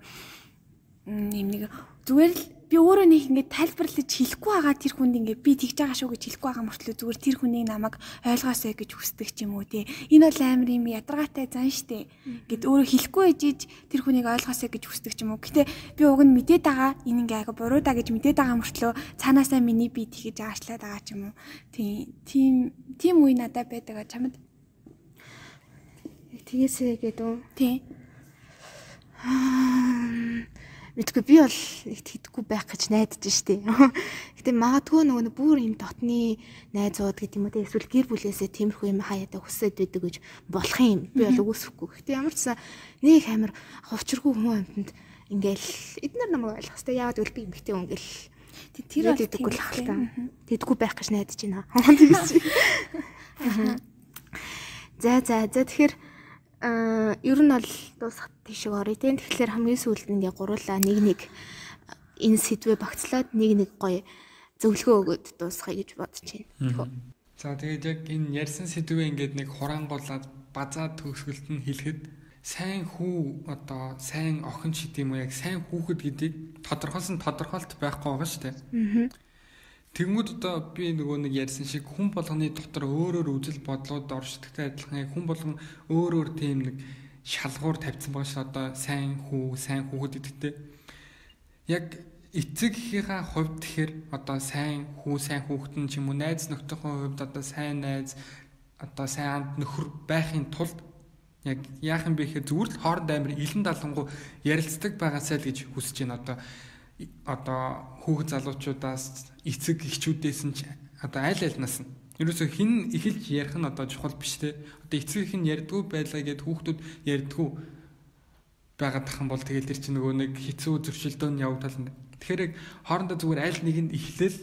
юм нэг зүгээр л би өөрөө нэг ингээд тайлбарлаж хэлэхгүй байгаа тэр хүнд ингээд би тэгж байгаа шүү гэж хэлэхгүй байгаа мөртлөө зүгээр тэр хүнийг намайг ойлгоосэй гэж хүсдэг ч юм уу тий. Энэ бол амар юм ядаргаатай зан штэ. Гэт өөрөө хэлэхгүй ээжиж тэр хүнийг ойлгоосэй гэж хүсдэг ч юм уу. Гэтэ би уг нь мэдээд байгаа энэ ингээ ага буруу да гэж мэдээд байгаа мөртлөө цаанаасаа миний би тэгж аашлаад байгаа ч юм уу. Тий. Тийм тийм үе надад байдаг чамд. Тэгээсээ гэдэг үү? Тий. Мэдгүй би бол их тэгдэггүй байх гэж найдаж штэ. Гэтэ магадгүй нөгөө нэг бүр юм дотны найзууд гэдэг юм уу те эсвэл гэр бүлээсээ тиймэрхүү юм хаяада хүсээд байдаг гэж болох юм. Би бол үгүйсэхгүй. Гэтэ ямар ч сан нэг амир хувчргүй хүн амтнд ингээл эднэр намайг ойлгох хэвээр яагаад гэвэл би эмгтэй хүн гэл тэр бол тэгдэггүй л хальтаа. Тэгдэггүй байх гэж найдаж байна. За за за тэгэхээр Аа ер нь бол дуусах тийшээ орё тийм. Тэгэхээр хамгийн сүүлд нь яг гурлаа нэг нэг энэ сэдвээ багцлаад нэг нэг гоё зөвлөгөө өгөөд дуусгая гэж бодож байна. За тэгээд яг энэ ярьсан сэдвээ ингээд нэг хураангуулаад базаа төгсгөлт нь хэлэхэд сайн хүү одоо сайн охин ч гэдэм үү яг сайн хүүхэд гэдгийг тодорхойлсон тодорхойлт байхгүй байгаа шүү дээ. Аа Тэгмүүд одоо би нөгөө нэг ярьсан шиг хүн болгоны дотор өөрөөр үзэл бодлоод оршдогтой адилхан хүн болгон өөр өөр тийм нэг шалгуур тавьсан байгаа ш одоо сайн хүү, сайн хүүхэд гэдэгтэй. Яг эцэг эхийнхээ хувьд тэгэхээр одоо сайн хүү, сайн хүүхэд нь ч юм уу найз нөхдийнхөө хувьд одоо сайн найз одоо сайн анд нөхөр байхын тулд яг яах юм бэ гэхээр зүгээр л хооронд амир илэн далангуу ярилцдаг байгаасай л гэж хүсэж байна одоо одоо хүүхэд залуучуудаас эцэг эхчүүдээс нь одоо аль альнаас нь ерөөсө хин эхэлж ярих нь одоо чухал биш те. Одоо эцэг их нь ярьдгүй байлаа гэд хүүхдүүд ярьдгүй байгаад тах юм бол тэгэл тэр чинь нөгөө нэг хэцүү зөрчилдөөн явагдал. Тэгэхээр хоорондоо зүгээр аль нэг нь эхлэл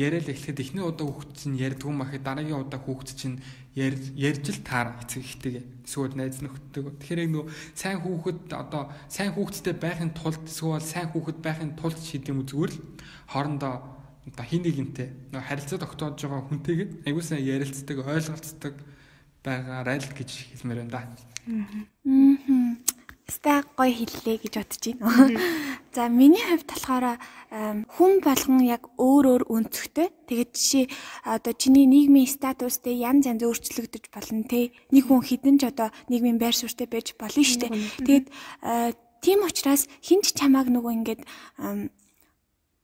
яриад эхлэхэд эхний удаа хүүхд чинь ярьдгүй махад дараагийн удаа хүүхд чинь ярьж л таар эцэг ихтэйгээ эсвэл найз нөхдөд. Тэгэхээр яг нөгөө сайн хүүхэд одоо сайн хүүхэдтэй байхын тулд эсвэл сайн хүүхэд байхын тулд шийдэм үү зүгээр л хоорондоо одоо хин нэгэнтэй нөгөө харилцаа тогтоож байгаа хүнтэйгээ аягүй сайн ярилцдаг, ойлголцдог байгаарай л гэж хэлмээр байна да. Аа. Ста гоё хэллээ гэж бодож байна. За миний хувьд болохоор хүн болгон яг өөр өөр өнцгтэй. Тэгээд жишээ одоо чиний нийгмийн статустэй янз янз өөрчлөгдөж болно те. Нэг хүн хідэн ч одоо нийгмийн байр суурьтай байж болно шүү дээ. Тэгээд тийм учраас хинч чамааг нөгөө ингээд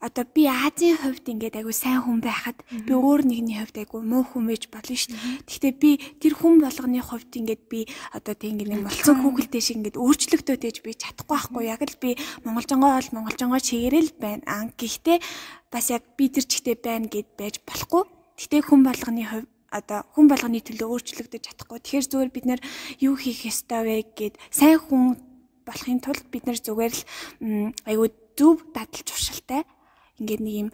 одоо би Азийн хувьд ингээд айгу сайн хүн байхад би өөр нэгний хувьд айгу муу хүн байж болно шүү дээ. Гэхдээ би тэр хүн болгоны хувьд ингээд би одоо тийм ингээд болцсон хүүхэлтэй шиг ингээд өөрчлөгдөд ээж би чадахгүй байхгүй яг л би монголжонгоо бол монголжонгоо чигээрэл байна. Аа гэхдээ бас яг би тэр чигтээ байна гэд байж болохгүй. Гэхдээ хүн болгоны хувьд одоо хүн болгоны төлөө өөрчлөгдөж чадахгүй. Тэгэхээр зүгээр бид нэр юу хийх ёстой вэ гэд сайн хүн болохын тулд бид нэр зүгээр л айгу зөв дадал туршилтай ингээд нэг юм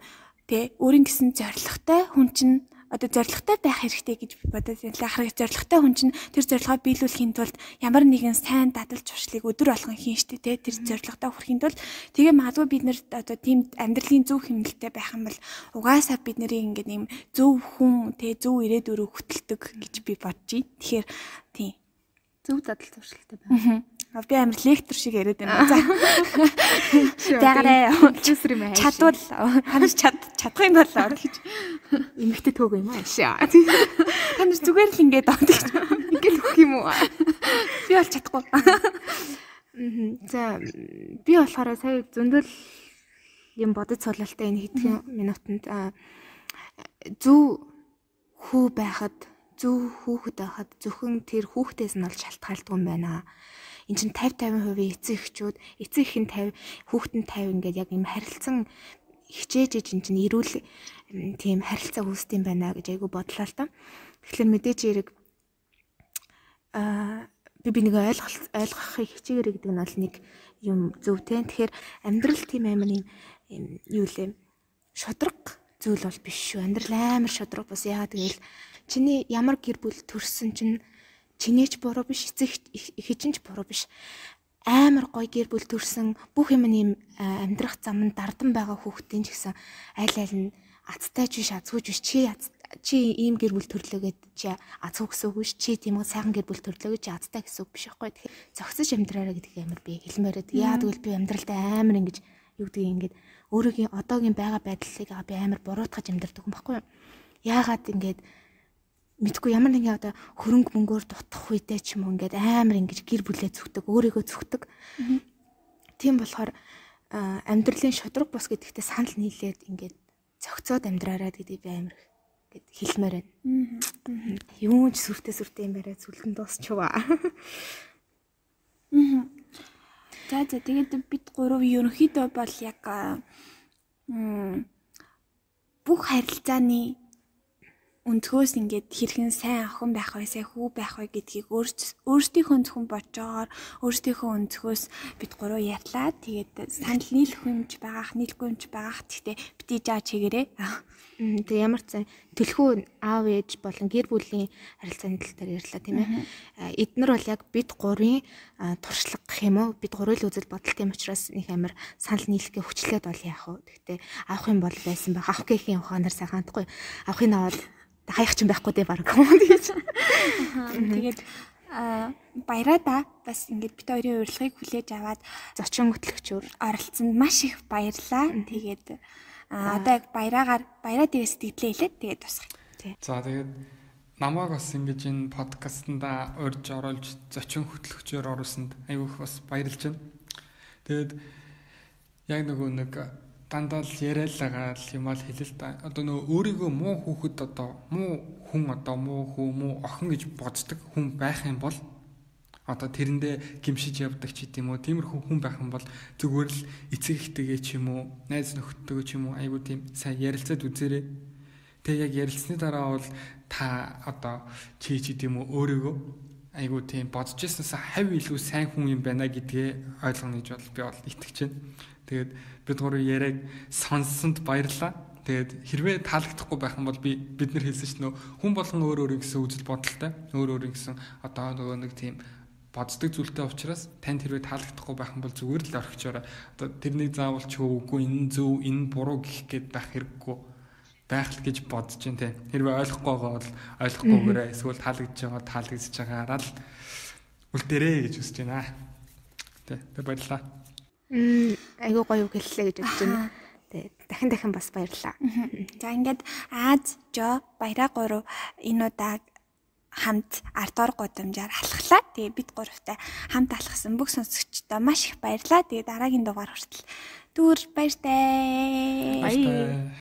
тэ өөрийн гэсэн зоригтой хүн чинь одоо зоригтой байх хэрэгтэй гэж бодож байна. Харах зоригтой хүн чинь тэр зорилгоо биелүүлэхийн тулд ямар нэгэн сайн дадал туршлыг өдөр болгон хийн штэ тэ тэр зоригтой хүрэхийн тулд тэгээ магадгүй бид нэр одоо тийм амьдралын зөв хэмнэлтэй байх юм бол угаасаа бид нарыг ингээд юм зөв хүн тэ зөв ирээдүрөө хөтэлдэг гэж би бодож байна. Тэгэхээр тийм зөв дадал туршлагатай байна. Би амар лектор шиг яриад байна. За. Дагаарай. Чүсэр юм аа. Чадвал ханаж чад чадах юм бол ор гэж. Эмэгтэй төг юм аа. Ханаж зүгээр л ингээд авдаг гэж. Ингээл өгөх юм уу? Би бол чадахгүй. За би болохоор сая зөндөл юм бодож суулалтай энэ хэдхэн минутанд зөв хүү байхад зөв хүүхэд байхад зөвхөн тэр хүүхдээс нь бол шалтгаалдаг юм байна эн чинь 50 50% эцэг эхчүүд эцэг их нь 50 хүүхэд нь 50 ингээд яг юм харилцан хичээж ээж эн чинь эрүүл тийм харилцаа үүсдэм байна гэж айгу бодлоо л та. Тэгэхээр мэдээж эрэг аа би би нэг ойлгох ойлгохыг хичээгэрэй гэдэг нь бол нэг юм зөв те. Тэгэхээр амьдрал тийм амар юм юу лээ шодрог зүйл бол биш шүү. Амьдрал амар шодрог бас яагаад гэвэл чиний ямар гэр бүл төрсөн чинь чинээч буруу биш эцэг хижинч буруу биш. Амар гоё гэр бүл төрсэн бүх юм нэм амьдрах зам нь дардан байгаа хүүхдийн ч гэсэн аль аль нь азтай ч биш азгүйч биш. Чи чи ийм гэр бүл төрлөөгээд чи азгүй гэсэн үг биш. Чи тийм үү сайхан гэр бүл төрлөөгээд чи азтай гэсэн үг биш байхгүй тэгэхээр зогсож амьдраараа гэдэг амар би хэлмээрээ. Яа тэгвэл би амьдралдаа амар ингэж юу гэдэг ингээд өөрийнхөө одоогийн байгаа байдлыг би амар буруутгаж амьдрдаг юм баггүй яагаад ингээд мэдгүй ямар нэгэн одоо хөрөнгө мөнгөөр дутах үедээ ч юм уу ингээд амар ингэж гэр бүлээ зүгтэг өөрийгөө зүгтэг. Тийм болохоор амьдралын шудраг бус гэдэгтээ санал нийлээд ингээд цогцоод амьдраарай гэдэг би амар гэд хэлмээр байна. Юу ч сүртэй сүртэй юм барай зүлгэн дуусчваа. За за тэгээд бид гурав ерөнхийдөө бол яг бүх харилцааны өнцгөөс ингээд хэрхэн сайн охин байх вэ, сайн хүү байх вэ гэдгийг өөрсдийнхөө зөвхөн бодожоор өөрсдийнхөө өнцгөөс бид гурав ярьлаа. Тэгээд санал нийлэх юмч байгаах, нийлэхгүй юмч байгаах. Гэхдээ бити жаа чигээрээ. Тэгээ ямар ч төлхөө аав ээж болон гэр бүлийн харилцааны тал дээр ярьлаа тийм ээ. Эднэр бол яг бид гурийн туршлага гэх юм уу? Бид гурийн үзэл бодол тийм учраас нэг амар санал нийлэхээ хүчлээд бол яах вэ? Гэхдээ авах юм бол байсан байх. Авах гэхийн ухаанаар сайхан хандахгүй. Авахын аваад хаях ч юм байхгүй дээ баг. Тэгээд баяраа бас ингээд бит хоёрын урилгыг хүлээж аваад зочин хөтлөгчөөр оролцсонд маш их баярлаа. Тэгээд одоо яг баяраагаар баяраа дээр сэтгэлээ хэлээд тэгээд тусах. За тэгээд намайг бас ингэж энэ подкастнда урьж оруулж зочин хөтлөгчөөр оруулсанд айгүйх бас баярлж байна. Тэгээд яг нөгөө нэг дандаа л яриалаагаа л юм аа хэлэл та. Одоо нөгөө өөрийгөө муу хүүхэд одоо муу хүн одоо муу хүү муу охин гэж боддог хүн байх юм бол одоо тэрэндээ гимшиж явдаг ч гэдэм үү тиймэрхүү хүн байх юм бол зүгээр л эцэг ихтэйгээ ч юм уу найз нөхдөдөө ч юм уу айгуу тийм сайн ярилцаад үзээрэй. Тэгээ яг ярилцсны дараа бол та одоо чи ч гэдэм үү өөрийгөө айгуу тийм бодож ирсэнээс хав илүү сайн хүн юм байна гэдгээ ойлгоно гэж бол би бол итгэж байна. Тэгээд бид гурав яриаг сонссонд баярлалаа. Тэгээд хэрвээ таалагдахгүй байх юм бол би бид нар хэлсэн чинь хүн болгон өөр өөр гэсэн үзэл бодолтой. Өөр өөр гэсэн одоо нөгөө нэг тийм боддог зүйлтэй учраас танд хэрвээ таалагдахгүй байх юм бол зүгээр л орхичоорой. Одоо тэрнийг заавал ч үгүй энэ зөв энэ буруу гэх гээд байх хэрэггүй. байх л гэж бодож байна те. Хэрвээ ойлгохгүй байгаа бол ойлгохгүйгээрээ эсвэл таалагдж байгаа таалагдж байгаараа л үлдээрэй гэж хүсэж байна. Тэ тэ баярлаа. Мм айгуу гоё үг хэллээ гэж бодож байна. Тэ дахин дахин бас баярлаа. За ингээд Аз, Жо, Баяраа гурав энэ удаа хамт ардор гудамжаар алхлаа. Тэгээ бид гуравтай хамт алхсан бүх сонсогчдоо маш их баярлаа. Тэгээ дараагийн дугаар хүртэл дүүр баяртай. Баяртай.